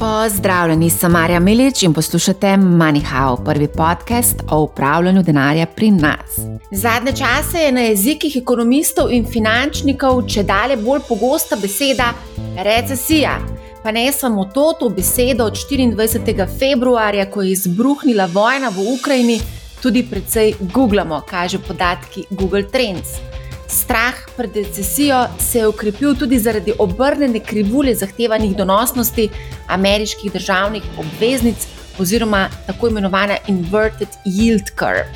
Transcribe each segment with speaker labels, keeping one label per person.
Speaker 1: Pozdravljeni, sem Marja Milič in poslušate MoneyHow, prvi podcast o upravljanju denarja pri nas. Zadnje čase je na jezikih ekonomistov in finančnikov če dalje bolj pogosta beseda recesija. Pa ne samo to, to besedo od 24. februarja, ko je izbruhnila vojna v Ukrajini, tudi precej googlamo, kaže podatki Google Trends. Strah pred recesijo se je ukrepil tudi zaradi obrnjene krivulje zahtevanih donosnosti ameriških državnih obveznic oziroma tako imenovane inverted yield curve.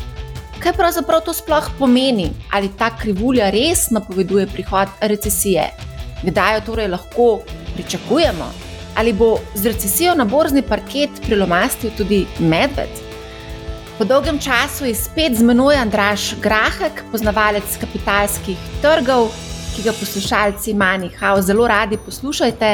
Speaker 1: Kaj pravzaprav to sploh pomeni? Ali ta krivulja res napoveduje prihod recesije? Kdaj jo torej lahko pričakujemo? Ali bo z recesijo na borzni parket prilomastil tudi medved? Po dolgem času je spet z menoj Andraš Grahek, poznavalec kapitalskih trgov, ki ga poslušalci Manihau zelo radi poslušajte,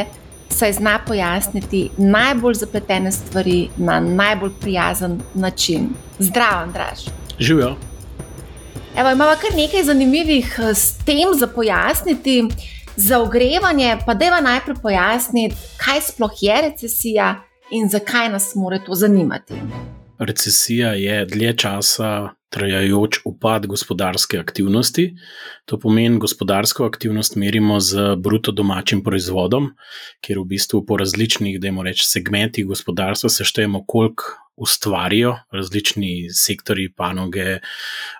Speaker 1: saj zna pojasniti najbolj zapletene stvari na najbolj prijazen način. Zdravo, Andraš.
Speaker 2: Živijo.
Speaker 1: Evo, imamo kar nekaj zanimivih eh, s tem za pojasniti. Za ogrevanje pa deva najprej pojasniti, kaj sploh je recesija in zakaj nas more to zanimati
Speaker 2: recesija je dlje časa trajajoč upad gospodarske aktivnosti. To pomeni, gospodarsko aktivnost merimo z bruto domačim proizvodom, kjer v bistvu po različnih, da imamo reči, segmentih gospodarstva seštejemo, koliko ustvarijo različni sektori, panoge, eh,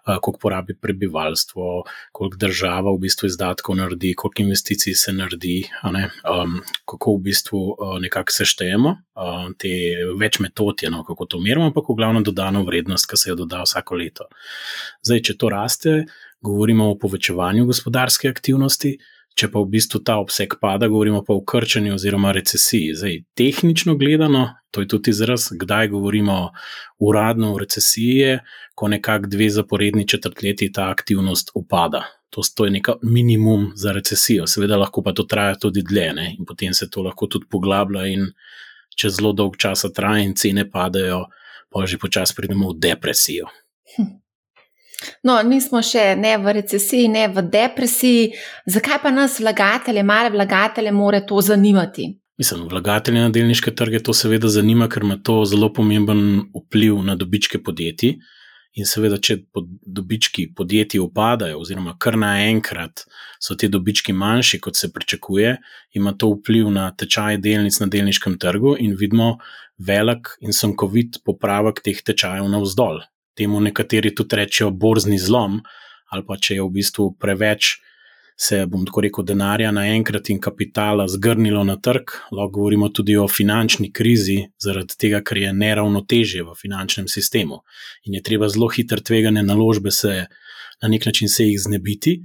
Speaker 2: koliko porabi prebivalstvo, koliko država v bistvu izdatkov naredi, koliko investicij se naredi, um, kako v bistvu uh, nekako seštejemo. Uh, te več metod je, no, kako to merimo, ampak v glavno dodano vrednost, ki se jo doda vsako leto. Zdaj, če to raste, govorimo o povečevanju gospodarske aktivnosti. Če pa v bistvu ta obseg pada, govorimo pa o krčenju oziroma recesiji. Zdaj, tehnično gledano, to je tudi izraz, kdaj govorimo uradno o recesiji, ko nekako dve zaporedni četrtletji ta aktivnost upada. To, to je neka minimum za recesijo, seveda lahko pa to traja tudi dlje ne? in potem se to lahko tudi poglablja in čez zelo dolg čas traja in cene padajo, pa že počasi pridemo v depresijo. Hm.
Speaker 1: No, nismo še ne v recesiji, ne v depresiji. Zakaj pa nas, vlagatelje, male vlagatelje, more to zanimati?
Speaker 2: Mislim, vlagatelje na delniške trge to seveda zanima, ker ima to zelo pomemben vpliv na dobičke podjetij. In seveda, če dobički podjetij upadajo, oziroma kar naenkrat so ti dobički manjši, kot se pričakuje, ima to vpliv na tečaj delnic na delniškem trgu in vidimo velik in sunkovit popravek teh tečajev navzdol temu nekateri tudi rečejo borzni zlom, ali pa če je v bistvu preveč, se bom tako rekel, denarja naenkrat in kapitala zgrnilo na trg. Lahko govorimo tudi o finančni krizi, zaradi tega, ker je neravnotežje v finančnem sistemu in je treba zelo hitro tvegane naložbe se na nek način se jih znebiti.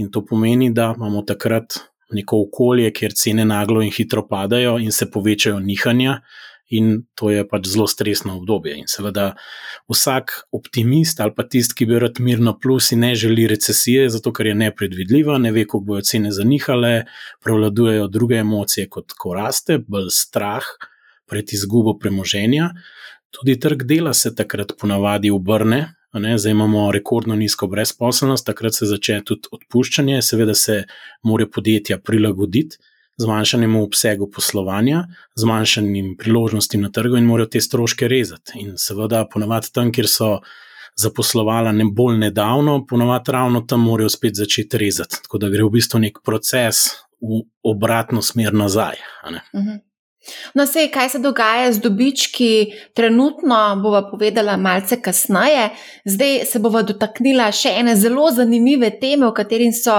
Speaker 2: In to pomeni, da imamo takrat neko okolje, kjer cene naglo in hitro padajo in se povečajo nihanja, in to je pač zelo stresno obdobje. In seveda, vsak optimist ali pa tisti, ki bi rad mirno plus in ne želi recesije, zato ker je nepredvidljiva, ne ve, kako bodo cene zanihale, prevladujejo druge emocije kot ko raste, bolj strah pred izgubo premoženja. Tudi trg dela se takrat ponavadi obrne. Ne, zdaj imamo rekordno nizko brezposelnost, takrat se začne tudi odpuščanje, seveda se morajo podjetja prilagoditi zmanjšanjem obsegu poslovanja, zmanjšanjem priložnosti na trgu in morajo te stroške rezati. In seveda, ponovadi tam, kjer so zaposlovala ne bolj nedavno, ponovadi ravno tam morajo spet začeti rezati. Tako da gre v bistvu nek proces v obratno smer nazaj. Mhm.
Speaker 1: No, vse, kaj se dogaja z dobički, trenutno bova povedala malce kasneje. Zdaj se bova dotaknila še ene zelo zanimive teme, o katerih so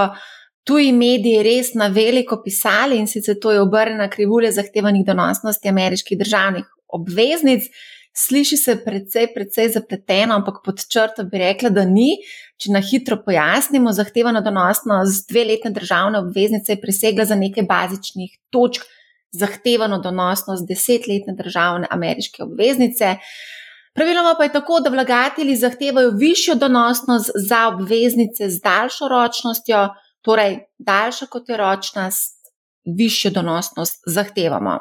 Speaker 1: tuji mediji res na veliko pisali in sicer to je obrnjena krivulja zahtevanih donosnosti ameriških državnih obveznic. Sliši se precej, precej zapleteno, ampak pod črto bi rekla, da ni. Če na hitro pojasnimo, zahtevana donosnost dve letne državne obveznice je presegla za nekaj bazičnih točk zahtevano donosnost desetletne državne ameriške obveznice. Praviloma pa je tako, da vlagatelji zahtevajo višjo donosnost za obveznice z daljšo ročnostjo, torej daljša kot je ročnost, višjo donosnost zahtevamo.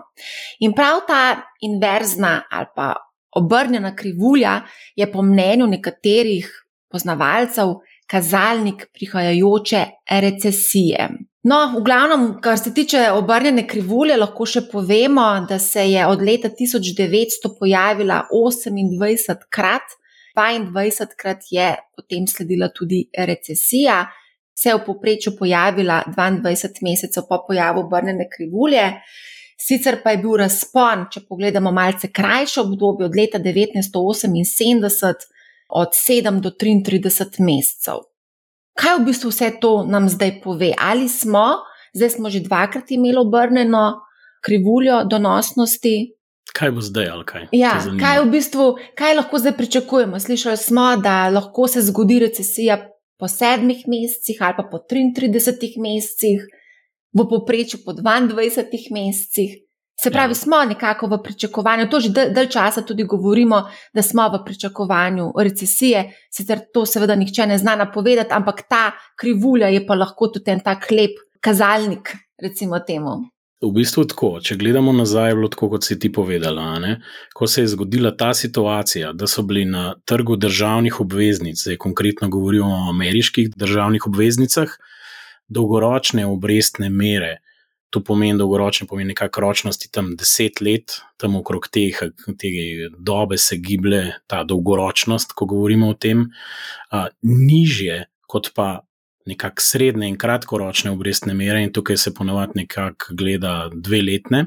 Speaker 1: In prav ta inverzna ali pa obrnjena krivulja je po mnenju nekaterih poznavalcev kazalnik prihajajoče recesije. No, v glavnem, kar se tiče obrnjene krivulje, lahko še povemo, da se je od leta 1900 pojavila 28 krat, 22 krat je potem sledila tudi recesija, se je v povprečju pojavila 22 mesecev po pojavu obrnjene krivulje. Sicer pa je bil razpon, če pogledamo malce krajše obdobje, od leta 1978, od 7 do 33 mesecev. Kaj v bistvu vse to nam zdaj pove? Ali smo, zdaj smo že dvakrat imeli obrnjeno krivuljo donosnosti?
Speaker 2: Kaj bo zdaj, ali kaj?
Speaker 1: Ja, kaj, v bistvu, kaj lahko zdaj pričakujemo? Slišali smo, da lahko se zgodi recesija po sedmih mesecih ali pa po 33 mesecih, v povprečju po 22 mesecih. Se pravi, ja. smo nekako v pričakovanju, to že dalj časa tudi govorimo, da smo v pričakovanju recesije. Sicer to seveda nihče ne zna napovedati, ampak ta krivulja je pa lahko tudi en tak lep kazalnik, recimo temu.
Speaker 2: V bistvu tako, če gledamo nazaj, je bilo tako, kot si ti povedala. Ne? Ko se je zgodila ta situacija, da so bili na trgu državnih obveznic, zdaj konkretno govorimo o ameriških državnih obveznicah, dolgoročne obrestne mere, To pomeni dolgoročno, pomeni nekakšne ročnosti tam deset let, tam okrog teh, te dobe se giblje ta dolgoročnost, ko govorimo o tem, a, nižje kot pa nekakšne srednje in kratkoročne obrestne mere, in tukaj se ponovadi nekako gleda dve letne,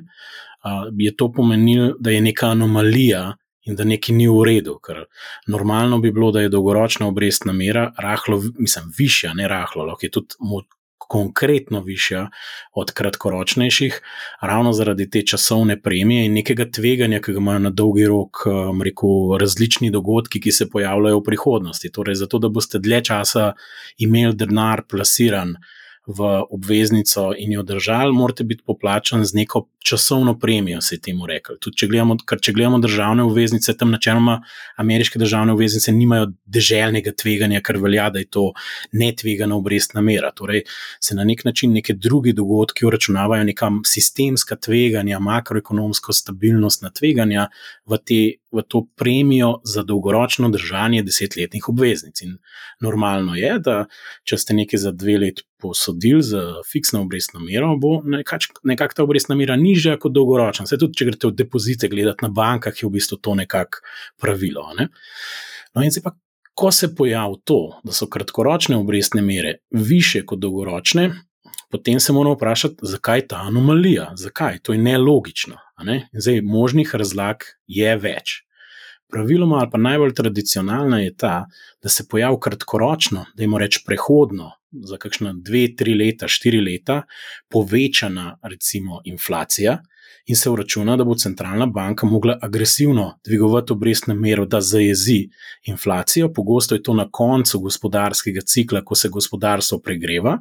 Speaker 2: je to pomenilo, da je neka anomalija. In da nekaj ni v redu, ker normalno bi bilo, da je dolgoročna obrestna mera rahlo, mislim, višja, ne rahlo, lahko je tudi konkretno višja od kratkoročnejših, ravno zaradi te časovne premije in nekega tveganja, ki ga imajo na dolgi rok, um, rekel, različni dogodki, ki se pojavljajo v prihodnosti. Torej, zato da boste dlje časa imeli denar plasiran v obveznico in jo držali, morate biti poplačani z neko časovno premijo, se je temu rekel. Tudi če gledamo, če gledamo državne obveznice, tam načeloma ameriške državne obveznice nimajo deželnega tveganja, ker velja, da je to netvegana obrestna mera. Torej se na nek način neke druge dogodke uračunavajo, neka sistemska tveganja, makroekonomsko stabilnostna tveganja v, te, v to premijo za dolgoročno držanje desetletnih obveznic. In normalno je, da če ste nekaj za dve leti posodili z fiksno obrestno mero, bo nekako ta obrestna mera ni nižja kot dolgoročna. Se tudi, če greste v depozite gledati na bankah, je v bistvu to nekako pravilo. Ne? No, in zdaj pa, ko se pojavi to, da so kratkoročne obrestne mere više kot dolgoročne, potem se moramo vprašati, zakaj ta anomalija, zakaj to je nelogično. Ne? Zdaj, možnih razlag je več. Praviloma, ali pa najbolj tradicionalna je ta, da se pojavi kratkoročno, da imamo reči prehodno, za kakšna dve, tri leta, štiri leta, povečana, recimo, inflacija, in se vračuna, da bo centralna banka mogla agresivno dvigovati obrestno mero, da zajezi inflacijo. Pogosto je to na koncu gospodarskega cikla, ko se gospodarstvo pregreva,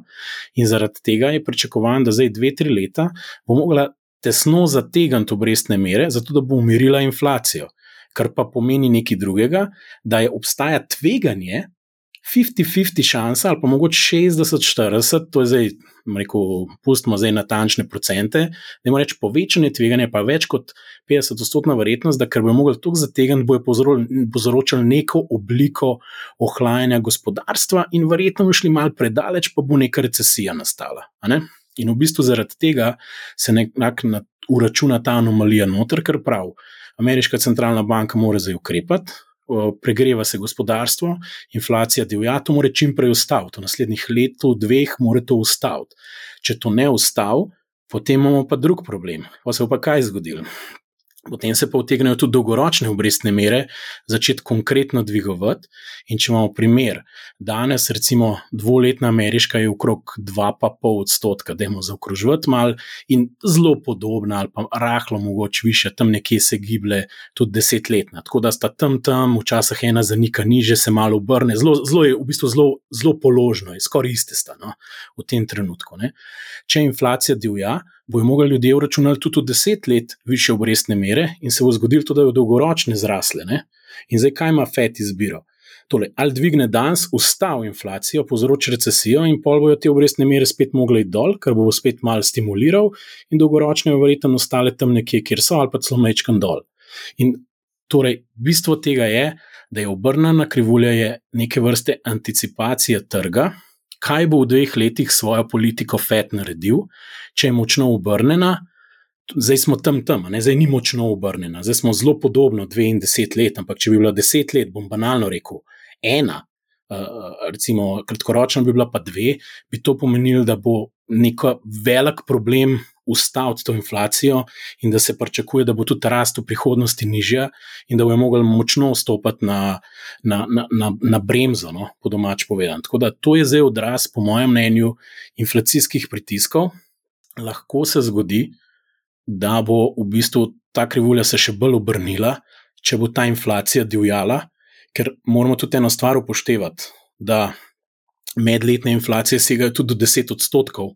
Speaker 2: in zaradi tega je pričakovan, da zdaj dve, tri leta bo mogla tesno zategniti obrestne mere, zato da bo umirila inflacijo. Kar pa pomeni nekaj drugega, da je obstaja tveganje, 50-50 šansa, ali pa mogoče 60-40, to je zdaj, rekel, pustimo zdaj natančne procente, da ima reči povečanje tveganja, pa več kot 50-odstotna verjetnost, da ker bo mogli to zategniti, bojo povzročili neko obliko ohlajanja gospodarstva in verjetno bi šli mal predaleč, pa bo neka recesija nastala. Ne? In v bistvu zaradi tega se nekako uračuna ta anomalija noter, ker prav. Ameriška centralna banka mora zdaj ukrepati, pregreva se gospodarstvo, inflacija divja, to mora čim prej ustaviti. V naslednjih letih, dveh, mora to ustaviti. Če to ne ustavi, potem imamo pa drug problem. Pa se bo pa kaj zgodilo? Potem se pa vtegnejo tudi dolgoročne obrestne mere, začeti konkretno dvigovati. In če imamo primer, danes, recimo, dvoletna ameriška je okrog 2,5 odstotka, da imamo zaokrožiti mal, in zelo podobna, ali pa rahlo mogoče više, tam nekje se giblje tudi desetletna. Tako da sta tam, tam, včasih ena zanika niže, se malo obrne, zelo, zelo je v bistvu zelo, zelo položno, skoraj iste sta no, v tem trenutku. Ne. Če inflacija divja, bojo mogli ljudje vračunati tudi deset let više obrestne mere in se bo zgodilo to, da bodo dolgoročne zrasle. Ne? In zdaj, kaj ima FED izbiro? Tole, ali dvigne danes, ustavi inflacijo, povzroči recesijo, in pol bojo te obrestne mere spet mogli iti dol, ker bo spet malo stimuliral, in dolgoročne bo verjetno ostale tam nekje, kjer so, ali pa celo mečkan dol. In torej, bistvo tega je, da je obrnjena krivulja neke vrste anticipacija trga, kaj bo v dveh letih svojo politiko FED naredil, če je močno obrnjena. Zdaj smo tam, tam, ne? zdaj ni močno obrnjena, zdaj smo zelo podobno, dve in deset let. Ampak, če bi bila deset let, bom banalno rekel, ena, recimo, kratkoročno bi bila pa dve, bi to pomenilo, da bo nek velik problem ustaviti to inflacijo in da se pričakuje, da bo tudi rast v prihodnosti nižja in da bo mogel močno stopiti na, na, na, na, bremzo, no, po domač povedan. Tako da to je zdaj odraz, po mojem mnenju, inflacijskih pritiskov. Lahko se zgodi, da bo v bistvu ta krivulja se še bolj obrnila, če bo ta inflacija divjala, ker moramo tudi eno stvar upoštevati, da medletne inflacije segajo tudi do 10 odstotkov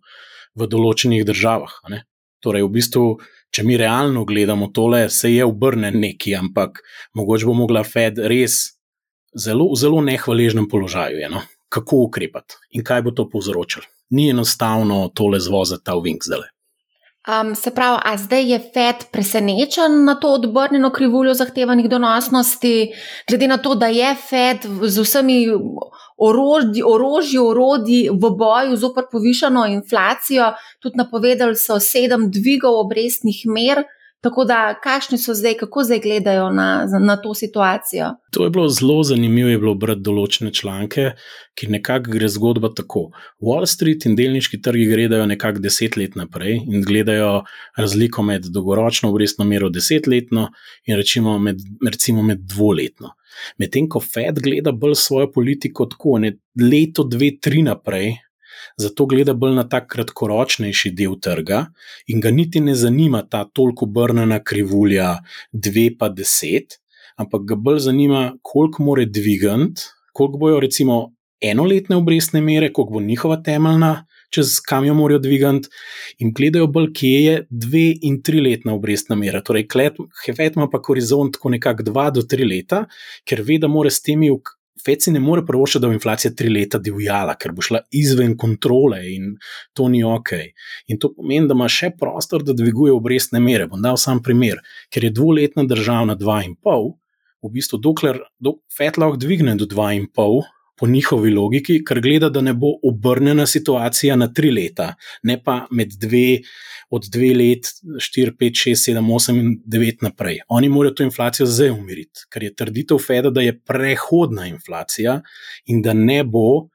Speaker 2: v določenih državah. Torej, v bistvu, če mi realno gledamo tole, se je obrnil neki, ampak mogoče bo mogla Fed res zelo, zelo nehvaležnem položaju, je, no? kako ukrepati in kaj bo to povzročilo. Ni enostavno tole zvozati ta uvink zdaj.
Speaker 1: Um, se pravi, a zdaj je Fed presenečen na to odbrnjeno krivuljo zahtevanih donosnosti, glede na to, da je Fed z vsemi orožji, orožji, orodji v boju zoper povišano inflacijo, tudi napovedali so sedem dvigov obrestnih mer. Tako da, kakšni so zdaj, kako zdaj gledajo na, na to situacijo?
Speaker 2: To je bilo zelo zanimivo, je bilo brati določene članke, ki nekako gre zgodba tako. Wall Street in delniški trgi gledajo nekako deset let naprej in gledajo razliko med dolgoročno obrestno mero desetletno in recimo med, recimo med dvoletno. Medtem ko Fed gleda bolj svojo politiko tako, ne leto, dve, tri naprej, zato gleda bolj na ta kratkoročnejši del trga in ga niti ne zanima ta toliko obrnjena krivulja, dve pa deset, ampak ga bolj zanima, koliko more dvigant, koliko bojo recimo enoletne obrestne mere, koliko bo njihova temeljna. Čez kam jo morajo dvigati, in gledajo bolj, kje je dve in tri letna obrestna mera. Torej, Hefet ima pa horizont tako nekako dva do tri leta, ker ve, da mora s temi Fed si ne more prvošati, da bo inflacija tri leta divjala, ker bo šla izven kontrole in to ni ok. In to pomeni, da ima še prostor, da dviguje obrestne mere. Bom dal sam primer, ker je dvoletna državna 2,5, v bistvu dokler do, Fed lahko dvigne do 2,5. Po njihovi logiki, ker gleda, da ne bo obrnjena situacija na tri leta, ne pa med dve, od dve let, 4, 5, 6, 7, 8 in 9 naprej. Oni morajo to inflacijo zdaj umiriti, ker je trditev Feda, da je prehodna inflacija in da ne bo.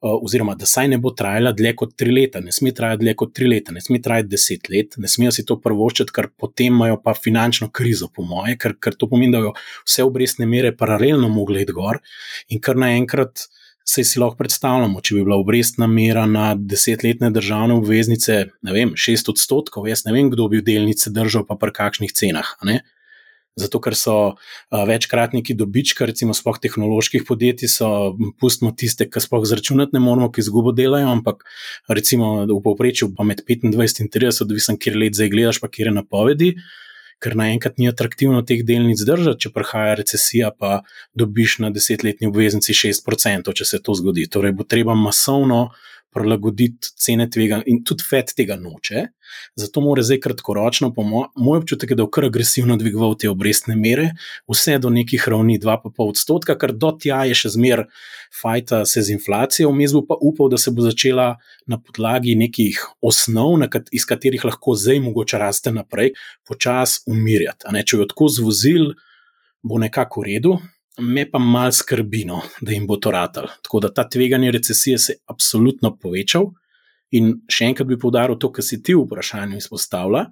Speaker 2: Oziroma, da saj ne bo trajala dlje kot tri leta, ne sme trajati dlje kot tri leta, ne sme trajati deset let, ne smejo si to prvoščiti, ker potem imajo pa finančno krizo, po moje, ker, ker to pomeni, da bodo vse obrestne mere paralelno mogli iti gor in kar naenkrat se si lahko predstavljamo, če bi bila obrestna mera na desetletne državne obveznice, ne vem, šest odstotkov, jaz ne vem, kdo bi delnice držal, pa pri kakšnih cenah. Zato, ker so a, večkratniki dobička, recimo, sploh tehnoloških podjetij, so, pustimo tiste, ki sploh zračunati ne moramo, ki izgubo delajo, ampak recimo v povprečju pa med 25 in 30, odvisen, kjer let zdaj gledaš, pa kjer je napovedi ker naenkrat ni atraktivno teh delnic držati, če prihaja recesija, pa dobiš na desetletni obveznici 6%, če se to zgodi. Torej, bo treba masovno prilagoditi cene tvega in tudi FED tega noče. Zato mora zdaj kratkoročno, po moj, moj občutek, da je kar agresivno dvigoval te obrestne mere, vse do nekih ravni 2,5 odstotka, kar do tja je še zmer fajta se z inflacijo, vmes bo pa upal, da se bo začela na podlagi nekih osnov, kat, iz katerih lahko zdaj mogoče raste naprej, počasi umirjati. Če jo tako zvozil, bo nekako v redu, me pa mal skrbino, da jim bo to ratal. Tako da ta tveganje recesije se je absolutno povečal. In še enkrat bi povdaril to, kar si ti v vprašanju izpostavlja.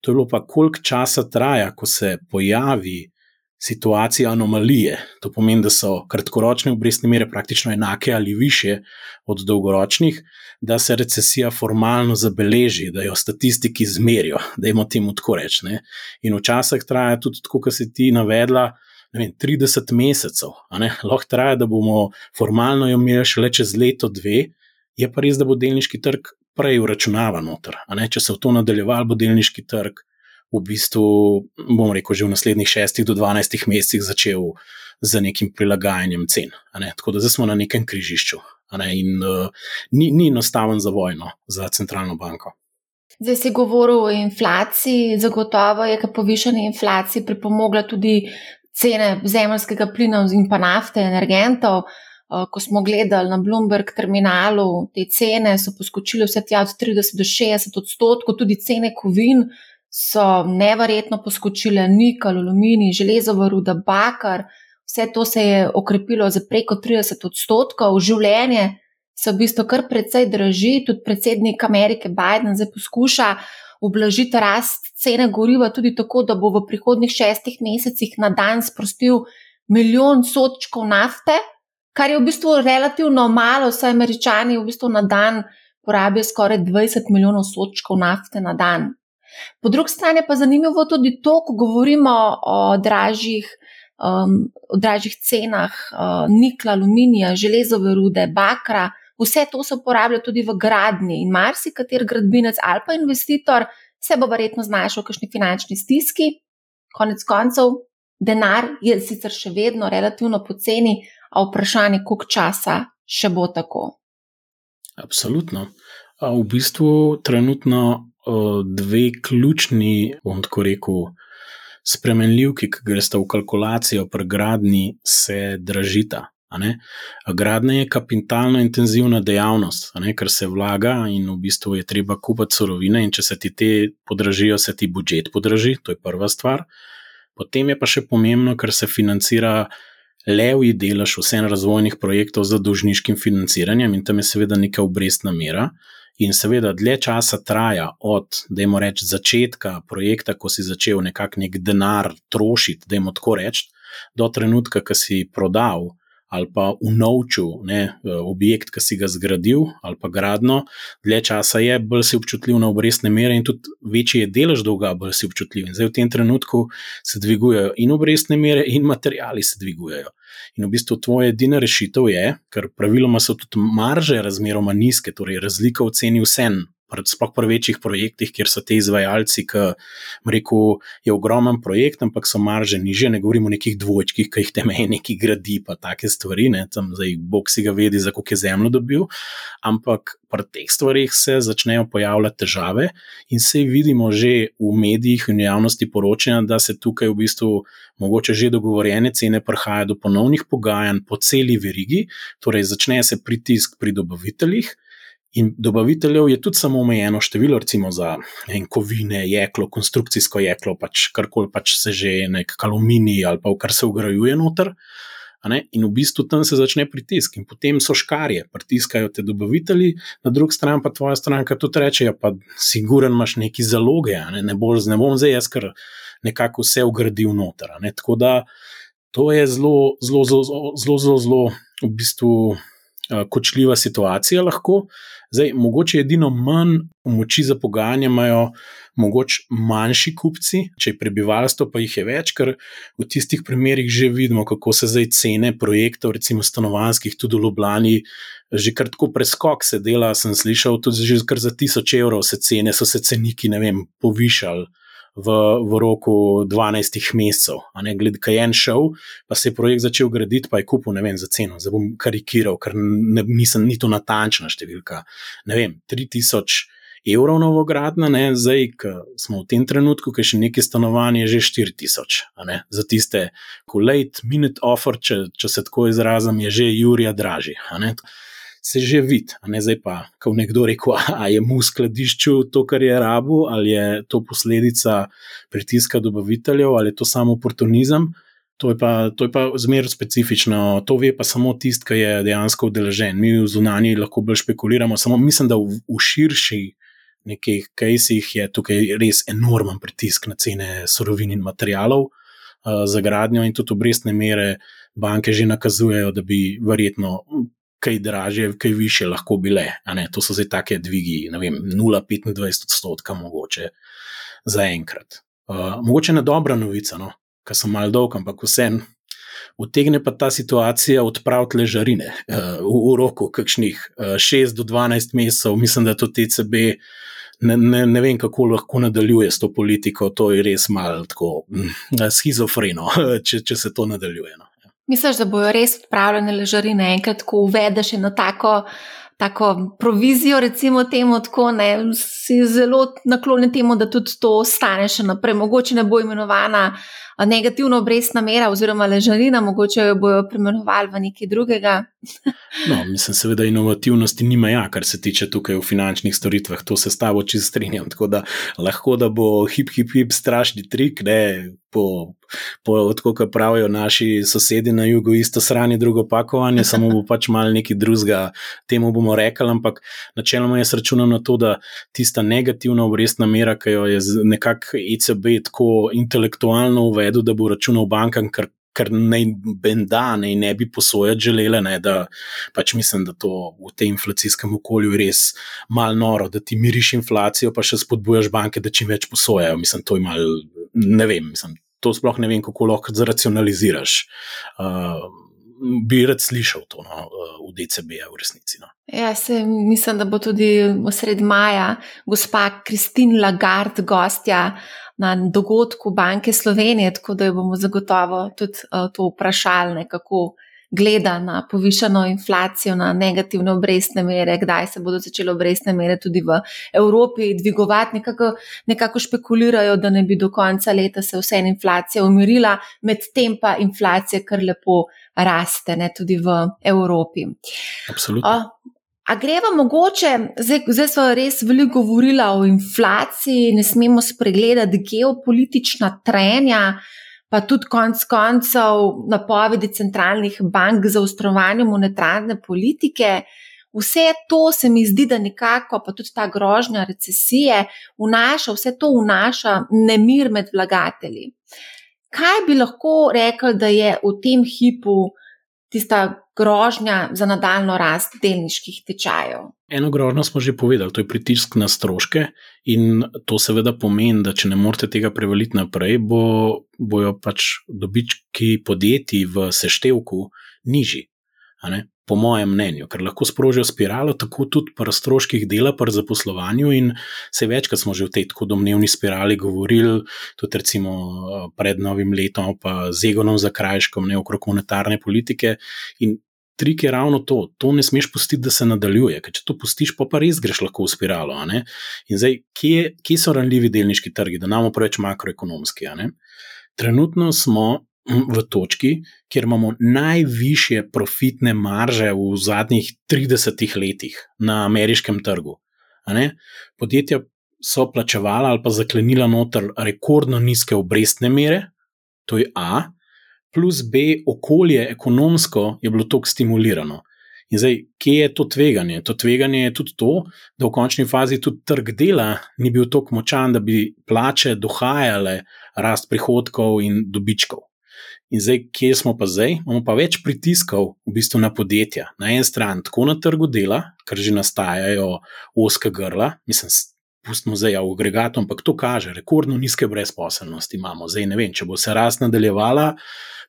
Speaker 2: To je bilo pa, koliko časa traja, ko se pojavi situacija anomalije. To pomeni, da so kratkoročne obrestne mere praktično enake ali više od dolgoročnih, da se recesija formalno zabeleži, da jo statistiki izmerijo, da jim o tem tako rečemo. In včasih traja tudi, kot si ti navedla, vem, 30 mesecev, lahko traja, da bomo formalno jo imeli šele čez leto, dve, je pa res, da bo delniški trg prej uračunavan noter. Če se v to nadaljeval, bo delniški trg v bistvu, bom rekel, že v naslednjih 6 do 12 mesecih začel z nekim prilagajanjem cen. Ne? Tako da zdaj smo na nekem križišču. Ne? In uh, ni, ni enostaven za vojno, za centralno banko.
Speaker 1: Zdaj si govoril o inflaciji, zagotovo je, da povišanje inflacije pripomogla tudi cene zemljskega plina in pa nafte, energentov. ko smo gledali na Bloomberg terminalu, te cene so poskočile vse tja od 30 do 60 odstotkov, tudi cene kovin so neverjetno poskočile, nikal, aluminij, železo, ruda, bakar. Vse to se je okrepilo za preko 30 odstotkov, življenje se v bistvu kar precej draži. Tudi predsednik Amerike Biden zdaj poskuša ublažiti rast cene goriva, tudi tako, da bo v prihodnih šestih mesecih na dan sprostil milijon sodčkov nafte kar je v bistvu relativno malo, saj američani v bistvu na dan porabijo skoraj 20 milijonov sočkov nafte na dan. Po drugi strani pa zanimivo tudi to, ko govorimo o dražjih, um, o dražjih cenah uh, nikla, aluminija, železove rude, bakra, vse to se uporablja tudi v gradni in marsikater gradbinec ali pa investitor se bo verjetno znašel v kakšni finančni stiski. Konec koncev, denar je sicer še vedno relativno poceni, a vprašanje, koliko časa še bo tako.
Speaker 2: Absolutno. V bistvu trenutno dve ključni, bom tako rekel, spremenljivki, ki gresta v kalkulacijo pri gradni, se dražita. Gradnja je kapitalno intenzivna dejavnost, ker se vlaga in v bistvu je treba kupiti surovine, in če se ti te podražijo, se ti budžet podraži, to je prva stvar. Potem je pa še pomembno, ker se financira levji delež vseh razvojnih projektov z dolžniškim financiranjem in tam je seveda neka obrestna mera. In seveda, dlje časa traja od, da jim rečem, začetka projekta, ko si začel nekako nek denar trošiti, da jim tako rečem, do trenutka, ko si prodal ali pa unovčil ne, objekt, ki si ga zgradil ali pa gradno, dlje časa je, bolj si občutljiv na obrestne mere in tudi večji je delež dolga, bolj si občutljiv. In zdaj v tem trenutku se dvigujejo in obrestne mere, in materiali se dvigujejo. In v bistvu tvoja edina rešitev je, ker praviloma so tudi marže razmeroma nizke, torej razlika v ceni vsem sploh pri večjih projektih, kjer so ti izvajalci, ki rekel, je ogromen projekt, ampak so marže niže, ne govorimo o nekih dvojčkih, ki jih temelji neki gradi, pa take stvari, ne, tam zdaj bog si ga vedi, za koliko je zemljo dobil. Ampak pri teh stvarih se začnejo pojavljati težave in se vidimo že v medijih in javnosti poročanja, da se tukaj v bistvu mogoče že dogovorjene cene prihajajo do ponovnih pogajanj po celi verigi, torej začne se pritisk pri dobaviteljih. In dobaviteljev je tudi samo omejeno število, recimo za ne, kovine, jeklo, konstrukcijsko jeklo, pač karkoli pač se že nek aluminij ali pa kar se ugrajuje noter. In v bistvu tam se začne pritisk, in potem so škarje, pritiskajo te dobavitelji, na drugi strani pa tvoja stranka tudi reče: ja, pa siguren imaš neki zaloge, ne, ne, bolj, ne bom zdaj jaz, ker nekako vse ugradil noter. Tako da to je zelo, zelo, zelo, zelo, zelo, zelo v bistvu kočljiva situacija lahko. Zdaj, mogoče edino manj moči za pogajanje imajo mogoče manjši kupci, če je prebivalstvo, pa jih je več, ker v tistih primerih že vidimo, kako se zdaj cene projektov, recimo stanovanskih, tudi v Ljubljani, že kar tako preskok se dela. Sem slišal, tudi že kar za tisoč evrov se cene, so se ceniki, ne vem, povišali v, v roku 12 mesecev. Glede, kaj je en šel, pa se je projekt začel graditi, pa je kupil, ne vem, za ceno. Zdaj bom karikiral, ker ne, nisem niti natančna številka. Ne vem, 3000 evrov novogradna, ne, zdaj, ki smo v tem trenutku, ki še nekaj stanovanj, je že 4000. Za tiste, ko late minute offer, če, če se tako izrazim, je že Jurija dražji se že vidi, ne zdaj pa, ko nekdo reče, a je mu v skladišču to, kar je rabu, ali je to posledica pritiska dobaviteljev, ali je to samo oportunizem. To je pa, pa zmerno specifično, to ve pa samo tisti, ki je dejansko udeležen. Mi v zunanji lahko bolj špekuliramo, samo mislim, da v, v širši nekih kajsih je tukaj res enormen pritisk na cene surovin in materijalov uh, za gradnjo, in tudi obrestne mere banke že nakazujejo, da bi verjetno kaj dražje, kaj više lahko bile. To so zdaj take dvigi, ne vem, 0,25 odstotka, mogoče za enkrat. Uh, mogoče ne dobra novica, no? ker sem mal dolg, ampak vseeno. Utegne pa ta situacija odpraviti ležarine uh, v, v roku kakšnih uh, 6 do 12 mesecev, mislim, da to TCB ne, ne, ne vem, kako lahko nadaljuje s to politiko. To je res malo tako mm, schizofreno, če, če se to nadaljuje. No.
Speaker 1: Misliš, da bojo res odpravljene ležarine enkrat, ko uvedeš eno tako, tako provizijo, recimo temu tako, ne, si zelo naklonjen temu, da tudi to ostane še naprej. Mogoče ne bo imenovana negativna obrestna mera oziroma ležarina, mogoče jo bojo preimenovali v nekaj drugega.
Speaker 2: No, mislim, seveda, inovativnosti nima, ja, kar se tiče tukaj v finančnih storitvah, to se s tabo čisto strinjam. Tako da lahko da bo hip, hip, hip, strašni trik, ne po, po tako, kot pravijo naši sosedi na jugu, isto sranje, drugo pakovanje, samo bo pač mal nekaj drugega, temu bomo rekli. Ampak načeloma jaz računam na to, da tista negativna obrestna mera, ki jo je nekako ECB tako intelektualno uvedel, da bo računal bankam, kar ker naj benda ne, ne bi posojati želele. Ne, da, pač mislim, da to v tem inflacijskem okolju res malo noro, da ti miriš inflacijo, pa še spodbujaš banke, da čim več posojajo. Mislim, to je mal, ne vem, mislim, to sploh ne vem, kako lahko zracionaliziraš. Uh, Bi rad slišal to no, v DCB, v resnici. No.
Speaker 1: Ja, se, mislim, da bo tudi v sred maja gospa Kristin Lagarde, gostja na dogodku Banke Slovenije, tako da jo bomo zagotovo tudi uh, to vprašali, kako gleda na povišeno inflacijo, na negativne obrestne mere, kdaj se bodo začele obrestne mere tudi v Evropi dvigovati. Nekako, nekako špekulirajo, da ne bi do konca leta se vse inflacija umirila, medtem pa inflacija kar lepo raste, ne tudi v Evropi.
Speaker 2: Absolutno. Uh,
Speaker 1: A greva mogoče, zdaj, zdaj smo res veliko govorili o inflaciji, ne smemo spregledati geopolitična trenja, pa tudi konec koncev napovedi centralnih bank za ustrovanje monetarne politike. Vse to se mi zdi, da nekako, pa tudi ta grožnja recesije, vnaša, vse to vnaša nemir med vlagatelji. Kaj bi lahko rekli, da je v tem hipu tista grožnja za nadaljno rast delniških tečajev.
Speaker 2: Eno grožnjo smo že povedali, to je pritisk na stroške, in to seveda pomeni, da če ne morete tega prevaliti naprej, bo, bojo pač dobički podjetij v seštevku nižji po mojem mnenju, ker lahko sprožijo spiralo, tako tudi pri stroških dela, pri zaposlovanju. In se večkrat smo že v tej tako domnevni spirali govorili, tudi recimo pred novim letom, pa z Egonom za krajškom, ne okrog monetarne politike. In trik je ravno to, to ne smeš pustiti, da se nadaljuje, ker če to pustiš, pa, pa res greš lahko v spiralo. In zdaj, kje, kje so ranljivi delniški trgi, da nam preveč makroekonomski? Trenutno smo v točki, kjer imamo najvišje profitne marže v zadnjih 30 letih na ameriškem trgu. Podjetja so plačevala ali pa zaklenila noter rekordno nizke obrestne mere, to je A, plus B, okolje ekonomsko je bilo tako stimulirano. In zdaj, kje je to tveganje? To tveganje je tudi to, da v končni fazi tudi trg dela ni bil tako močan, da bi plače dohajale rast prihodkov in dobičkov. In zdaj, kje smo pa zdaj? Imamo pa več pritiskov v bistvu na podjetja. Na eni strani, tako na trgu dela, ker že nastajajo oska grla, mislim, pustimo zdaj v agregatu, ampak to kaže, rekordno nizke brezposelnosti imamo. Zdaj ne vem, če bo se rast nadaljevala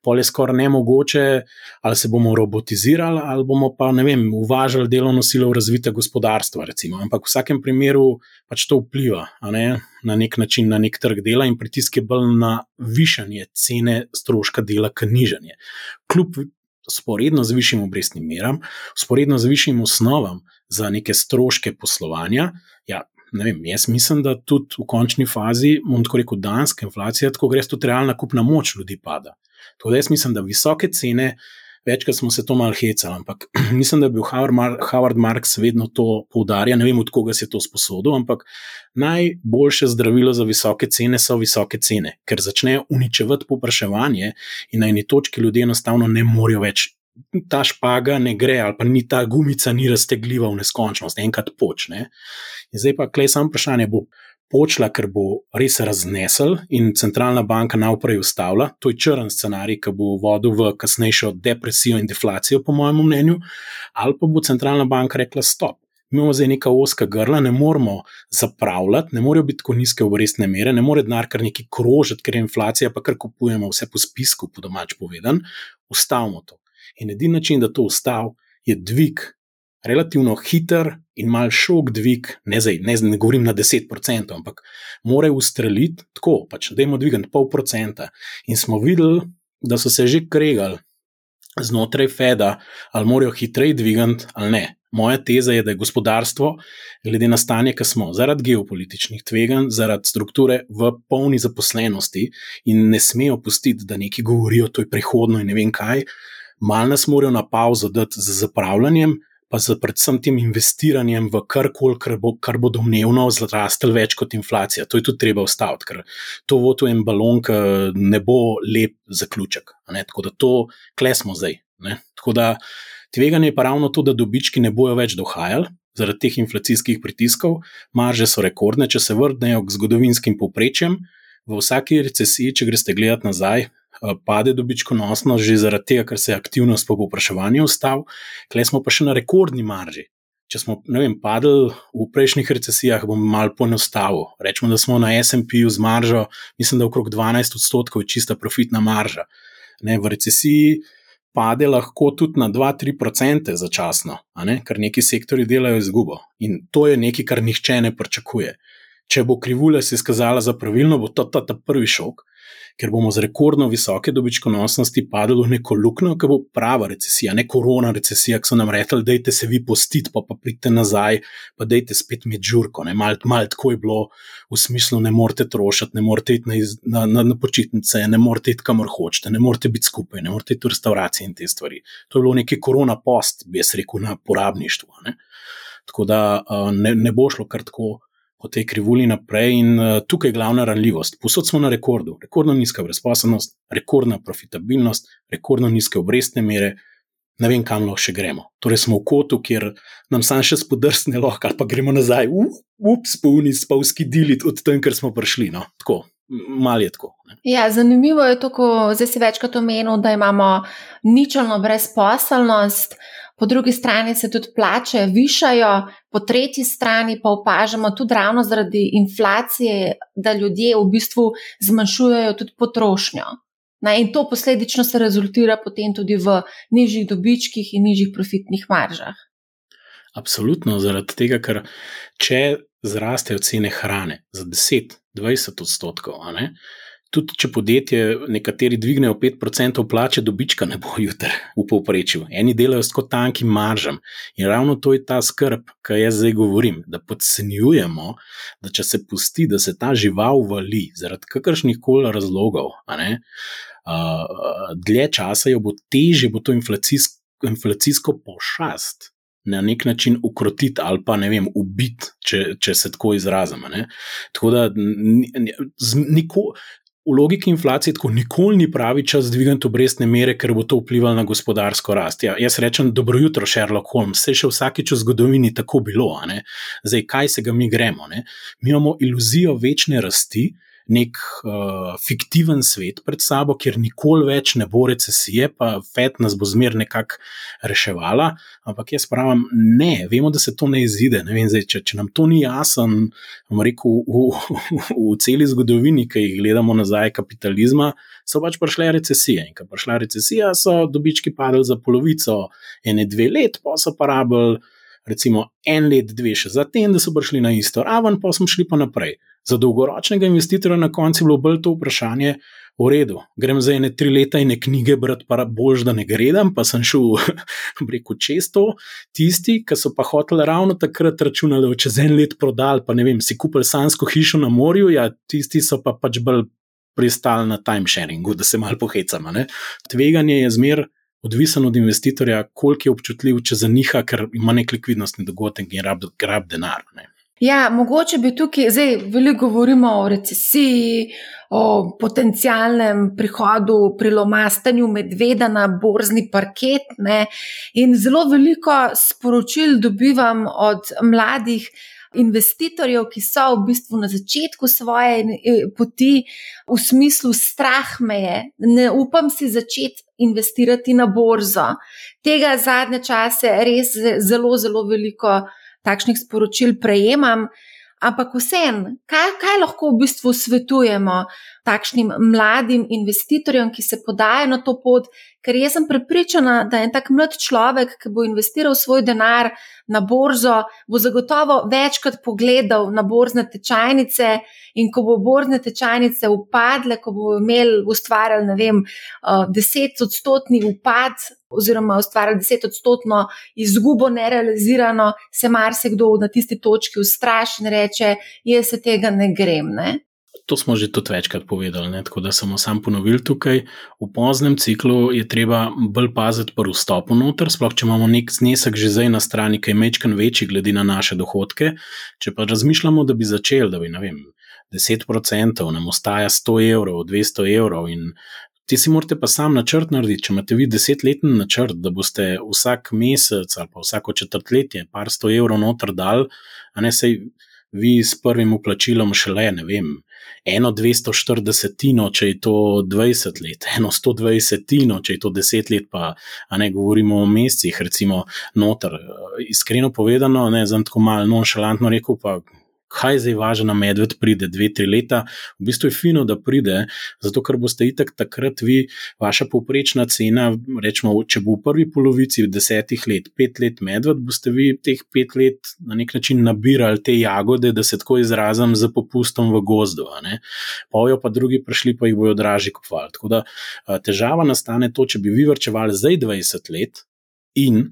Speaker 2: pol je skoraj ne mogoče, ali se bomo robotizirali, ali bomo pa ne vem, uvažali delovno silo v razvite gospodarstva. Recimo. Ampak v vsakem primeru pač to vpliva ne? na nek način na nek trg dela in pritisk je bolj na višanje cene stroška dela, kot nižanje. Kljub sporedno z višjim obrestnim meram, sporedno z višjim osnovam za neke stroške poslovanja. Ja, Vem, jaz mislim, da tudi v končni fazi, bom tako rekel, danska inflacija, tako gre tudi realna kupna moč ljudi pada. Tako da jaz mislim, da visoke cene, večkrat smo se to malo hecali, ampak mislim, da je bil Howard Marks vedno to poudarjal. Ne vem, od koga se je to sposodil, ampak najboljše zdravilo za visoke cene so visoke cene, ker začnejo uničevati popraševanje in na eni točki ljudje enostavno ne morejo več. Ta špaga ne gre, ali pa ni ta gumica, ni raztegljiva v neskončnost, enkrat počne. Zdaj pa, klej, samo vprašanje bo počela, ker bo res raznesel in centralna banka naprej ustavila. To je črn scenarij, ki bo vodil v kasnejšo depresijo in deflacijo, po mojem mnenju, ali pa bo centralna banka rekla: Stop. Mi imamo zdaj neka oska grla, ne moremo zapravljati, ne morejo biti tako nizke obrestne mere, ne more denar kar neki krožiti, ker je inflacija, pa kar kupujemo vse po spisku, po domač povedan. Ustavimo to. In edini način, da to ustav, je dvig relativno hiter in mal šok dvig, ne, zdaj, ne, ne govorim na 10%, ampak morajo ustreliti tako, pač, da jim dvignem pol procenta. In smo videli, da so se že kregali znotraj Feda, ali morajo hitreje dvigati ali ne. Moja teza je, da je gospodarstvo, glede na stanje, ki smo, zaradi geopolitičnih tveganj, zaradi strukture v polni zaposlenosti in ne smejo pustiti, da neki govorijo, da je to prihodno in ne vem kaj. Mal nas morajo na pauzo dati z zapravljanjem, pa z predvsem tem investiranjem v karkoli, kar bo, kar bo domnevno zrastel več kot inflacija. To je tudi treba ustaviti, ker to voto en balon, ki ne bo lep zaključek. Tako da to klesmo zdaj. Ne? Tako da tveganje je pa ravno to, da dobički ne bojo več dohajali. Zaradi teh inflacijskih pritiskov, marže so rekordne, če se vrnejo k zgodovinskim povprečjem. V vsaki recesiji, če greste gledati nazaj, pade dobičkonosno, že zaradi tega, ker se je aktivnost po povpraševanju ustavila, klej smo pa še na rekordni marži. Če smo vem, padli v prejšnjih recesijah, bom malo poenostavil. Rečemo, da smo na SP-ju z maržo, mislim, da okrog 12 odstotkov je čista profitna marža. Ne, v recesiji pade lahko tudi na 2-3% začasno, ker neki sektori delajo izgubo. In to je nekaj, kar nihče ne pričakuje. Če bo krivulja se izkazala za pravilno, bo to ta, ta prvi šok ker bomo z rekordno visoke dobičkonosnosti padli v neko luknjo, ki bo prava recesija, ne korona recesija, ki so nam rekli, da se vi postite, pa, pa pridite nazaj, pa dajte spet med žurko. Malo mal tako je bilo v smislu, ne morete trošiti, ne morete iti na, iz, na, na, na počitnice, ne morete iti kamor hočete, ne morete biti skupaj, ne morete iti v restauracije in te stvari. To je bilo neki korona post, bi jaz rekel, na porabništvu. Ne? Tako da ne, ne bo šlo kar tako po tej krivulji naprej, in uh, tukaj je glavna ranljivost. Posod smo na rekordu, rekordno nizka brezposobnost, rekordna profitabilnost, rekordno nizke obrestne mere. Ne vem, kam lahko še gremo. Torej, smo v kotu, kjer nam sam še spodrsne lahko, ali pa gremo nazaj, ups, polni spavski dilit od tam, ker smo prišli. No? Tako, mal je tako.
Speaker 1: Ja, zanimivo je to, zdaj si večkrat omenil, da imamo ničelno brezposelnost po drugi strani se tudi plače višajo, po tretji strani pa opažamo tudi ravno zaradi inflacije, da ljudje v bistvu zmanjšujejo tudi potrošnjo. Na, in to posledično se rezultira potem tudi v nižjih dobičkih in nižjih profitnih maržah.
Speaker 2: Absolutno, zaradi tega, ker če zrastejo cene hrane za 10-20 odstotkov, tudi če podjetje nekateri dvignejo 5% plače, dobička ne bo jutri v povprečju. Eni delajo s kot tankim maržam. In ravno to je ta skrb, ki jaz zdaj govorim, da podcenjujemo, da če se pusti, da se ta žival vali zaradi kakršnih koli razlogov, ne, uh, dlje časa jo bo teže, bo to inflacijsko, inflacijsko pošast. Na nek način ukrotiti ali pa ne vem, ubiti, če, če se tako izrazim. Tako da, nikoli, v logiki inflacije tako nikoli ni pravi čas dvigati obrestne mere, ker bo to vplivalo na gospodarsko rast. Ja, jaz rečem, dobro jutro, Sherlock Holmes, vse še vsakeč v zgodovini tako bilo. Zdaj, kaj se ga mi gremo? Ne? Mi imamo iluzijo večne rasti, nek uh, fiktiven svet pred sabo, kjer nikoli več ne bo recesije, pa FED nas bo zmer nekako reševala. Ampak jaz pravim, ne, vemo, da se to ne izide. Ne vem, zdaj, če, če nam to ni jasno, bomo rekel, v, v, v celi zgodovini, ki jih gledamo nazaj, kapitalizma, so pač prišle recesije. In ko je prišla recesija, so dobički padli za polovico, ene dve let, pa so pa rabili. Recimo en let, dve še za tem, da so prišli na isto raven, pa smo šli pa naprej. Za dolgoročnega investitorja na koncu je bilo bolj to vprašanje, v redu, grem za ene tri leta in knjige brati, pa bož, da ne gredem, pa sem šel preko često. Tisti, ki so pa hoteli ravno takrat računati, da čez en let prodali, pa ne vem, si kupili sansko hišo na morju, ja, tisti so pa pač bolj pristali na timesharingu, da se mal pohecamo. Tveganje je zmer. Odvisen od investitorja, koliko je občutljiv, če zaniha, ker ima nek likvidnostni dogodek in rab, rab denar. Ne.
Speaker 1: Ja, mogoče bi tukaj, zdaj veliko govorimo o recesiji, o potencialnem prihodu, prilomastanju medveda na borzni parket. Ne? In zelo veliko sporočil dobivam od mladih investitorjev, ki so v bistvu na začetku svoje eh, poti, v smislu strah me je, ne upam si začeti investirati na borzo. Tega zadnje čase res zelo, zelo veliko takšnih sporočil prejemam. Ampak vseeno, kaj, kaj lahko v bistvu svetujemo takšnim mladim investitorjem, ki se podajo na to pot, ker jaz sem prepričana, da en tak mlad človek, ki bo investiral svoj denar na borzo, bo zagotovo večkrat pogledal na borzne tečajnice in ko bo borzne tečajnice upadle, ko bo imel ustvarjal, ne vem, eh, deset odstotni upad oziroma ustvarjal deset odstotno izgubo nerealizirano, se marsikdo na tisti točki ustraši in reče, jaz se tega ne grem. Ne?
Speaker 2: to smo že tudi večkrat povedali, ne? tako da samo sam ponovil tukaj. V poznem ciklu je treba bolj paziti pri vstopu noter, sploh če imamo nek znesek že zdaj na strani, ki je mečken večji, glede na naše dohodke. Če pa razmišljamo, da bi začeli, da bi, ne vem, 10% nam ostaja 100 evrov, 200 evrov in. Ti si morate pa sam načrt narediti. Če imate vi desetletni načrt, da boste vsak mesec ali pa vsako četrtletje par sto evrov noter dal, a ne sej vi s prvim uplačilom šele, ne vem, eno 240, če je to 20 let, eno 120, če je to 10 let, pa ne govorimo o mesecih, recimo, noter. Iskreno povedano, ne, znam tako malo nonšalantno rekel, pa kaj zdaj važno, na medved pride dve, tri leta. V bistvu je fino, da pride, zato ker boste itak takrat vi, vaša povprečna cena, rečemo, če bo v prvi polovici desetih let, pet let medved, boste vi teh pet let na nek način nabirali te jagode, da se tako izrazim, za popustom v gozdu. Pojo pa drugi prišli, pa jih bojo dražji kupovali. Tako da težava nastane to, če bi vi vrčevali zdaj 20 let in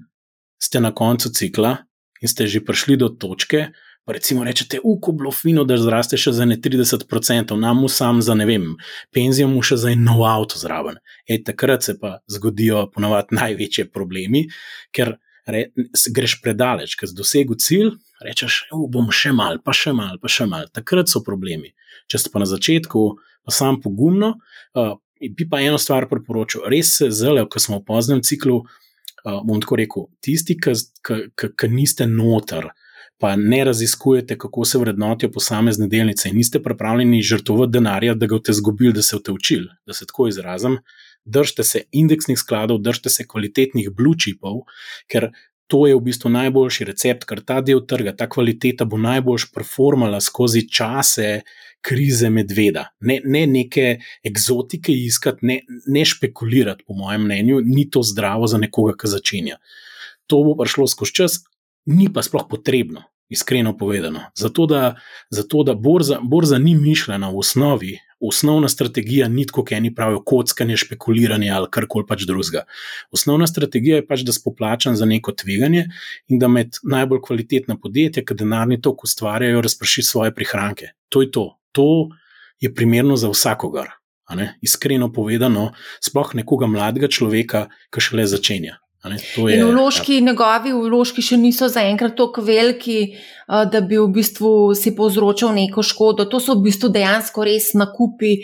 Speaker 2: ste na koncu cikla. In ste že prišli do točke, Pa recimo rečete, uko bilo fino, da zraste še za ne 30%, nam sam za ne vem, penzijo mu še za en nov avto zraven. E, takrat se pa zgodijo ponovadi največje problemi, ker re, greš predaleč, ker si dosegel cilj, rečeš, bom še mal, pa še mal, pa še mal. Takrat so problemi. Če si pa na začetku, pa sam pogumno, uh, bi pa eno stvar priporočil. Res se zelo, ko smo v poznem ciklu, uh, bom tako rekel, tisti, ki niste noter pa ne raziskujete, kako se vrednotijo posamezne delnice in niste pripravljeni žrtvovati denarja, da ga boste izgubili, da se boste učili, da se tako izrazim. Držite se indeksnih skladov, držite se kvalitetnih blue chipov, ker to je v bistvu najboljši recept, ker ta del trga, ta kvaliteta bo najboljš performala skozi čase krize medveda. Ne, ne neke eksotike iskati, ne, ne špekulirati, po mojem mnenju, ni to zdravo za nekoga, ki začenja. To bo prišlo skozi čas, ni pa sploh potrebno, iskreno povedano. Zato, da, zato, da borza, borza ni mišljena v osnovi, osnovna strategija ni tako, kot eni pravijo, kockanje, špekuliranje ali karkoli pač drugega. Osnovna strategija je pač, da spoplačam za neko tveganje in da med najbolj kvalitetna podjetja, ki denarni tok ustvarjajo, razprši svoje prihranke. To je to. To je primerno za vsakogar. Iskreno povedano, sploh nekoga mladega človeka, ki šele začenja.
Speaker 1: Je, in vložki, ja. njegovi vložki še niso zaenkrat tako veliki, da bi v bistvu si povzročal neko škodo. To so v bistvu dejansko res nakupi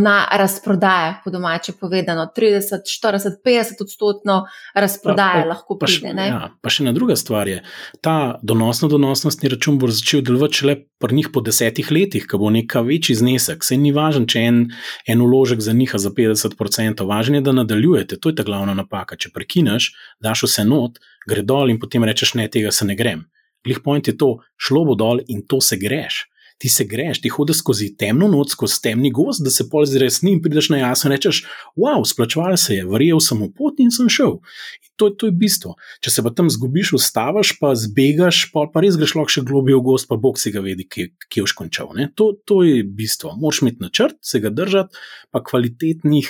Speaker 1: na razprodaje, po domače povedano. 30, 40, 50 odstotno razprodaje pa, pa, lahko pride.
Speaker 2: Pa, ja, pa še ena druga stvar je, ta donosno donosnostni račun bo začel delovati šele pri njih po desetih letih, ko bo neka večji znesek. Sej ni važno, če en, en uložek za njih za 50%, važno je, da nadaljujete. To je ta glavna napaka. Če prekineš, daš vse not, gre dol in potem rečeš, ne, tega se ne grem. Glih point je to, šlo bo dol in to se greš. Ti se greš, ti hodiš skozi temno noč, skozi temni gost, da se pol zresni in prideš na jasno in rečeš: Wow, splačval se je, verjel sem v pot in sem šel. In to, to je bistvo. Če se pa tam zgubiš, ustaviš, pa zbegaš, pa, pa res greš lahko še globje v gost, pa bog si ga vedi, kje, kje je škončal. To, to je bistvo. Moš imeti načrt, se ga držati, pa kvalitetnih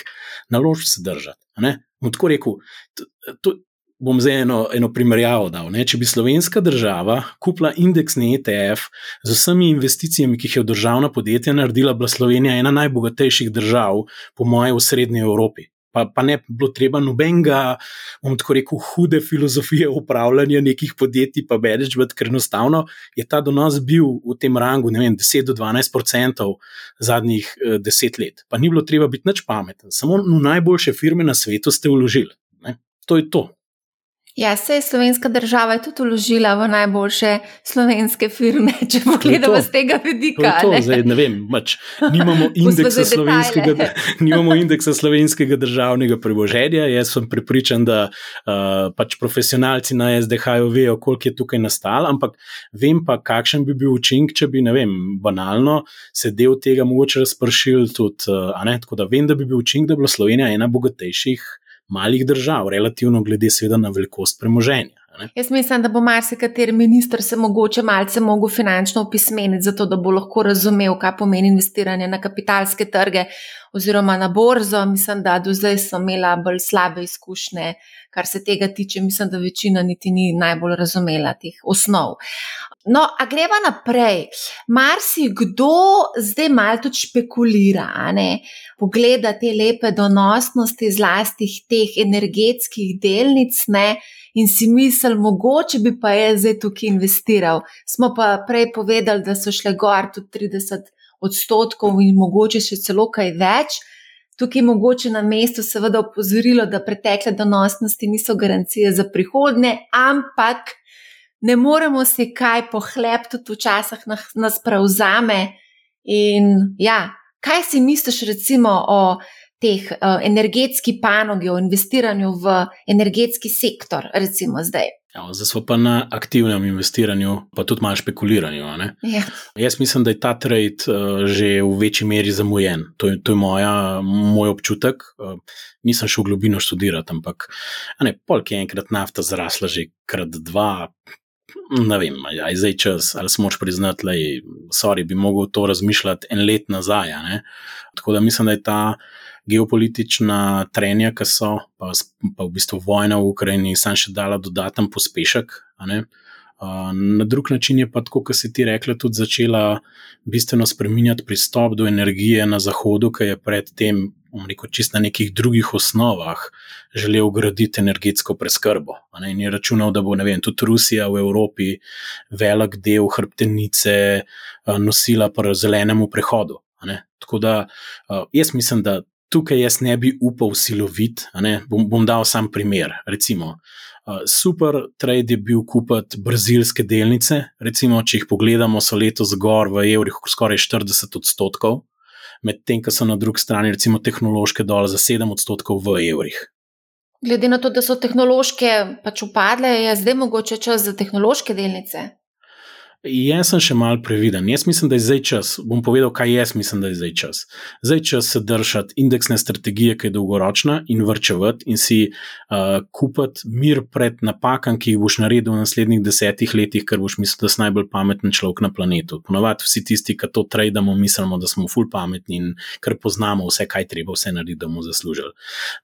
Speaker 2: naložb se držati. Bom tako rekel, to, to, bom zdaj eno, eno primerjavo dal. Ne? Če bi slovenska država kupila indeksni ETF z vsemi investicijami, ki jih je v državna podjetja naredila, bila Slovenija ena najbogatejših držav, po mojem, v srednji Evropi. Pa, pa ne bi bilo treba nobenega, bom tako rekel, hude filozofije upravljanja nekih podjetij, pa management, ker enostavno je ta donos bil v tem rangu, ne vem, 10 do 12 odstotkov zadnjih eh, deset let. Pa ni bilo treba biti nič pameten, samo v najboljše firme na svetu ste vložili. To je to.
Speaker 1: Ja, se je slovenska država tudi uložila v najboljše slovenske firme, če pogledamo z tega vidika.
Speaker 2: To, to, zdaj, ne vem, mač, nimamo, indeksa slovenskega, nimamo indeksa slovenskega državnega premoženja. Jaz sem pripričan, da uh, pač profesionalci na SDH-ju vejo, koliko je tukaj nastalo, ampak vem pa, kakšen bi bil učinek, če bi, ne vem, banalno se del tega mogoče razpršil. Tudi, uh, Tako da vem, da bi bil učinek, da bi bila Slovenija ena bogatejših malih držav, relativno glede seveda na velikost premoženja. Ne?
Speaker 1: Jaz mislim, da bo marsikateri minister se mogoče malce mogel finančno opismeniti, zato da bo lahko razumel, kaj pomeni investiranje na kapitalske trge oziroma na borzo. Mislim, da do zdaj so imela bolj slabe izkušnje, kar se tega tiče. Mislim, da večina niti ni najbolj razumela teh osnov. No, a greva naprej. Marsi kdo zdaj malo tudi špekulira, ne? pogleda te lepe donosnosti, zlasti teh energetskih delnic, ne? in si misli, mogoče bi pa je zdaj tukaj investiral. Smo pa prej povedali, da so šle gor tudi 30 odstotkov in mogoče še celo kaj več. Tukaj je mogoče na mestu seveda opozorilo, da pretekle donosnosti niso garancije za prihodne, ampak ne moremo si kaj pohlep, tudi včasih nas prevzame. In ja, kaj si misliš, recimo, o teh uh, energetski panogi, o investiranju v energetski sektor, recimo zdaj?
Speaker 2: Ja, zdaj smo pa na aktivnem investiranju, pa tudi malo špekuliranju. Ja. Jaz mislim, da je ta trend uh, že v večji meri zamujen. To je, to je moja, moj občutek. Uh, nisem šel v globino študirati, ampak ne, polk je enkrat nafta zrasla že krat dva, ne vem, je zdaj čas, ali smo moč priznati, da sorry, bi mogel to razmišljati en let nazaj. Tako da mislim, da je ta geopolitična trenja, ki so, pa, pa v bistvu vojna v Ukrajini, sam še dala dodaten pospešek. Na drug način je pa, kot si ti rekla, tudi začela bistveno spremenjati pristop do energije na Zahodu, ki je predtem rekel, čist na nekih drugih osnovah želel graditi energetsko preskrbo. In je računal, da bo vem, tudi Rusija v Evropi velik del hrbtenice eh, nosila po zelenemu prehodu. Tako da eh, jaz mislim, da tukaj jaz ne bi upal silovit. Bom, bom dal sam primer. Recimo, eh, super trade je bil kupiti brazilske delnice. Recimo, če jih pogledamo, so letos zgor v evrih skoraj 40 odstotkov medtem ko so na drugi strani, recimo, tehnološke dol za 7 odstotkov v evrih.
Speaker 1: Glede na to, da so tehnološke pač upadle, je zdaj mogoče čas za tehnološke delnice.
Speaker 2: Jaz sem še mal previden. Jaz mislim, da je zdaj čas. Bom povedal, kaj jaz mislim, da je zdaj čas. Zdaj čas se držati indeksne strategije, ki je dolgoročna in vrčevati in si uh, kupiti mir pred napakami, ki jih boš naredil v naslednjih desetih letih, ker boš mislil, da si najbolj pameten človek na planetu. Ponovadi vsi tisti, ki to trademo, mislimo, da smo ful pametni in ker poznamo vse, kaj treba vse narediti, da bomo zaslužili.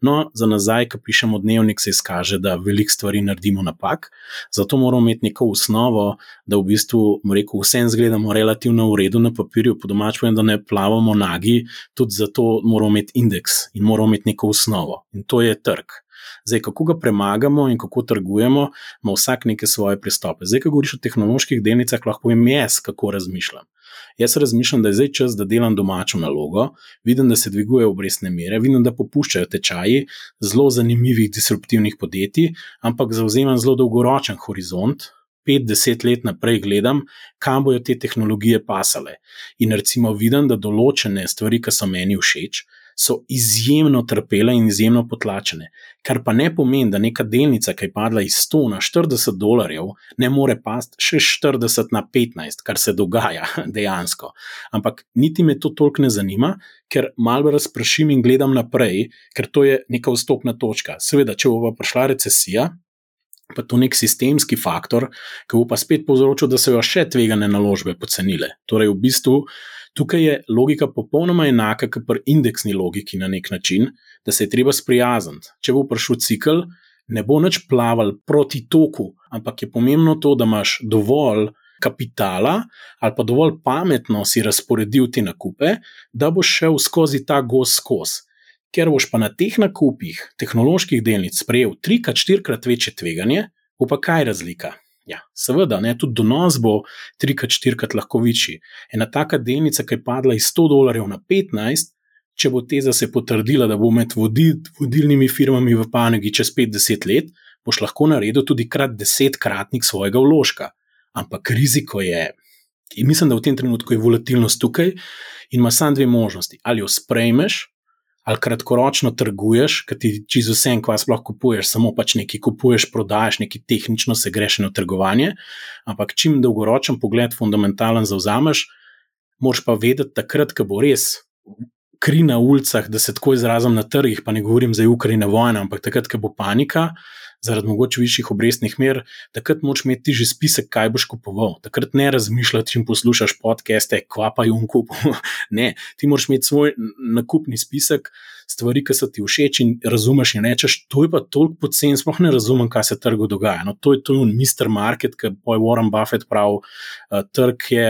Speaker 2: No, za nazaj, ko pišemo dnevnik, se izkaže, da veliko stvari naredimo napak. Zato moramo imeti neko osnovo, da v bistvu rekel, vse zgledamo relativno v redu na papirju, po domač povem, da ne plavamo nagi, tudi zato moramo imeti indeks in moramo imeti neko osnovo. In to je trg. Zdaj, kako ga premagamo in kako trgujemo, ima vsak neke svoje pristope. Zdaj, ko govoriš o tehnoloških delnicah, lahko povem jaz, kako razmišljam. Jaz razmišljam, da je zdaj čas, da delam domačo nalogo, vidim, da se dvigujejo obrestne mere, vidim, da popuščajo tečaji zelo zanimivih disruptivnih podjetij, ampak zauzemam zelo dolgoročen horizont, 5-10 let naprej gledam, kam bojo te tehnologije pasale. In recimo vidim, da določene stvari, ki so meni všeč, so izjemno trpele in izjemno potlačene. Kar pa ne pomeni, da neka delnica, ki je padla iz 100 na 40 dolarjev, ne more pasti še 40 na 15, kar se dogaja dejansko. Ampak niti me to toliko ne zanima, ker malo razprašim in gledam naprej, ker to je neka vstopna točka. Seveda, če bo prišla recesija, pa to nek sistemski faktor, ki bo pa spet povzročil, da se jo še tvegane naložbe pocenile. Torej, v bistvu tukaj je logika popolnoma enaka kot pri indeksni logiki na nek način, da se je treba sprijazniti. Če bo prišel cikl, ne bo več plaval proti toku, ampak je pomembno to, da imaš dovolj. Kapitala ali pa dovolj pametno si razporedil te nakupe, da boš šel skozi ta gost skozi ker boš pa na teh nakupih tehnoloških delnic sprejel trikrat, štirikrat večje tveganje, bo pa kaj razlika? Ja, seveda, ne, tudi donos bo trikrat, štirikrat lahko večji. Ena taka delnica, ki je padla iz 100 dolarjev na 15, če bo teza se potrdila, da bo med vodil, vodilnimi firmami v panogi čez 50 let, boš lahko naredil tudi krat desetkratnik svojega vložka. Ampak riziko je. In mislim, da v tem trenutku je volatilnost tukaj in ima samo dve možnosti. Ali jo sprejmeš ali kratkoročno trguješ, ker ti čez vse en kvas lahko kupuješ, samo pač nekaj kupuješ, prodajaš, nekaj tehnično se greš na trgovanje. Ampak čim dolgoročen pogled, fundamentalen zauzameš, moraš pa vedeti, takrat, ko bo res. Kri na ulicah, da se tako izrazim na trgih, pa ne govorim za Ukrajino vojno, ampak takrat, ko bo panika, zaradi mogoče višjih obrestnih mer, takrat moč imeti že spisek, kaj boš kupoval. Takrat ne razmišljati, če poslušaš podcaste, kva pa jim kupu. ne, ti moraš imeti svoj nakupni spisek. Stvari, ki so ti všeč, in razumeš, in rečeš, to je pa toliko pocen, sploh ne razumem, kaj se trgu dogaja. No, to je to, Mr. Market, ki je Warren Buffett pravi, uh, trg je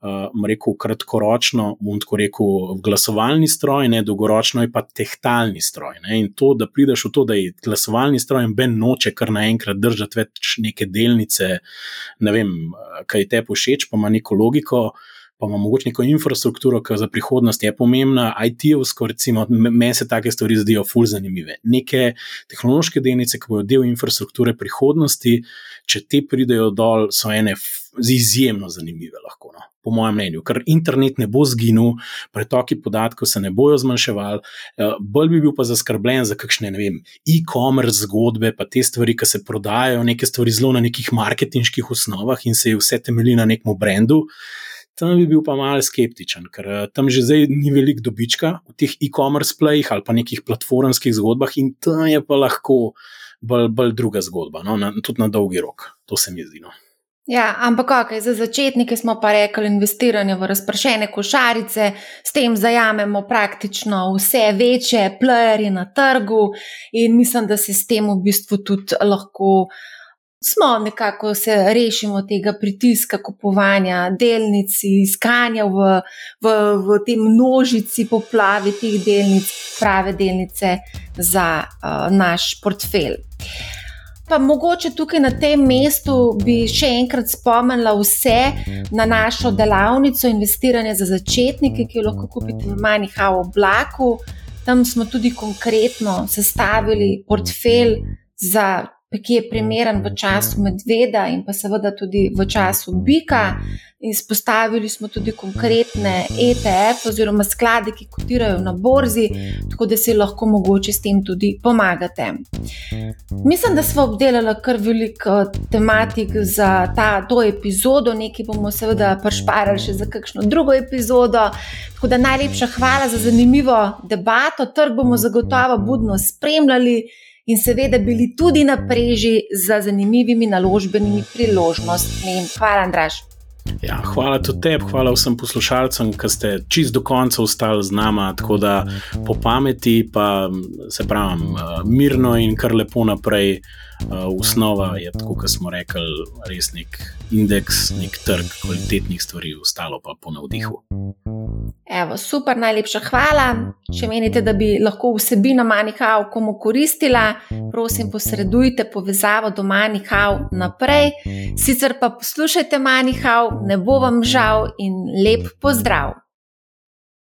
Speaker 2: uh, rekel, kratkoročno, bom tako rekel, glasovalni stroj, ne dolgoročno je pa tehtalni stroj. Ne? In to, da prideš v to, da je glasovalni stroj in ben noče kar naenkrat držati več neke delnice, ne vem, kaj te pošeč, pa ima neko logiko. Pa ima mogoče neko infrastrukturo, ki za prihodnost je pomembna, IT-ovsko, recimo, meni se take stvari zdijo fulj zanimive. Neke tehnološke delnice, ki bodo del infrastrukture prihodnosti, če te pridejo dol, so ene izjemno zanimive, lahko. No po mojem mnenju, ker internet ne bo zginil, pretoki podatkov se ne bojo zmanjševali. Eh, bolj bi bil pa zaskrbljen za kakšne, ne vem, e-commerce zgodbe, pa te stvari, ki se prodajajo, neke stvari zelo na nekih marketinških osnovah in se vse temelji na nekem brendu. Tam bi bil pa malo skeptičen, ker eh, tam že zdaj ni veliko dobička v teh e-commerce plejih ali pa nekih platformskih zgodbah, in tam je pa lahko bolj, bolj druga zgodba, no? na, tudi na dolgi rok. To se mi zdi. No?
Speaker 1: Ja, ampak okay, za začetnike smo pa rekli investiranje v razpršene košarice, s tem zajamemo praktično vse večje playerje na trgu in mislim, da se s tem v bistvu tudi lahko. Smo nekako se rešimo tega pritiska kupovanja delnic, iskanja v, v, v tem množici poplavi teh delnic, prave delnice za uh, naš portfelj. Pa mogoče tukaj na tem mestu bi še enkrat spomnila vse na našo delavnico investiranja za začetnike, ki jo lahko kupite v Manihau oblaku. Tam smo tudi konkretno sestavili portfelj za ki je primeren v času medveda in pa seveda tudi v času bika. Izpostavili smo tudi konkretne ETF oziroma sklade, ki kotirajo na borzi, tako da si lahko mogoče s tem tudi pomagate. Mislim, da smo obdelali kar veliko tematik za ta, to epizodo, nekaj bomo seveda prešparali še za kakšno drugo epizodo. Tako da najlepša hvala za zanimivo debato, trg bomo zagotovo budno spremljali in seveda bili tudi na preži za zanimivimi naložbenimi priložnostmi. Hvala, Andraš.
Speaker 2: Ja, hvala tudi tebi, hvala vsem poslušalcem, ki ste čist do konca ostali z nami, tako da po pameti, pa se pravi, eh, mirno in kar lepo naprej. Osnova eh, je, tako kot smo rekli, res nek indeks, nek trg kvalitetnih stvari, ostalo pa po navdihu.
Speaker 1: Evo, super, najlepša hvala. Če menite, da bi lahko vsebina Manihau komu koristila, prosim, posredujte povezavo do Manihau naprej. Sicer pa poslušajte Manihau, ne bo vam žal in lep pozdrav!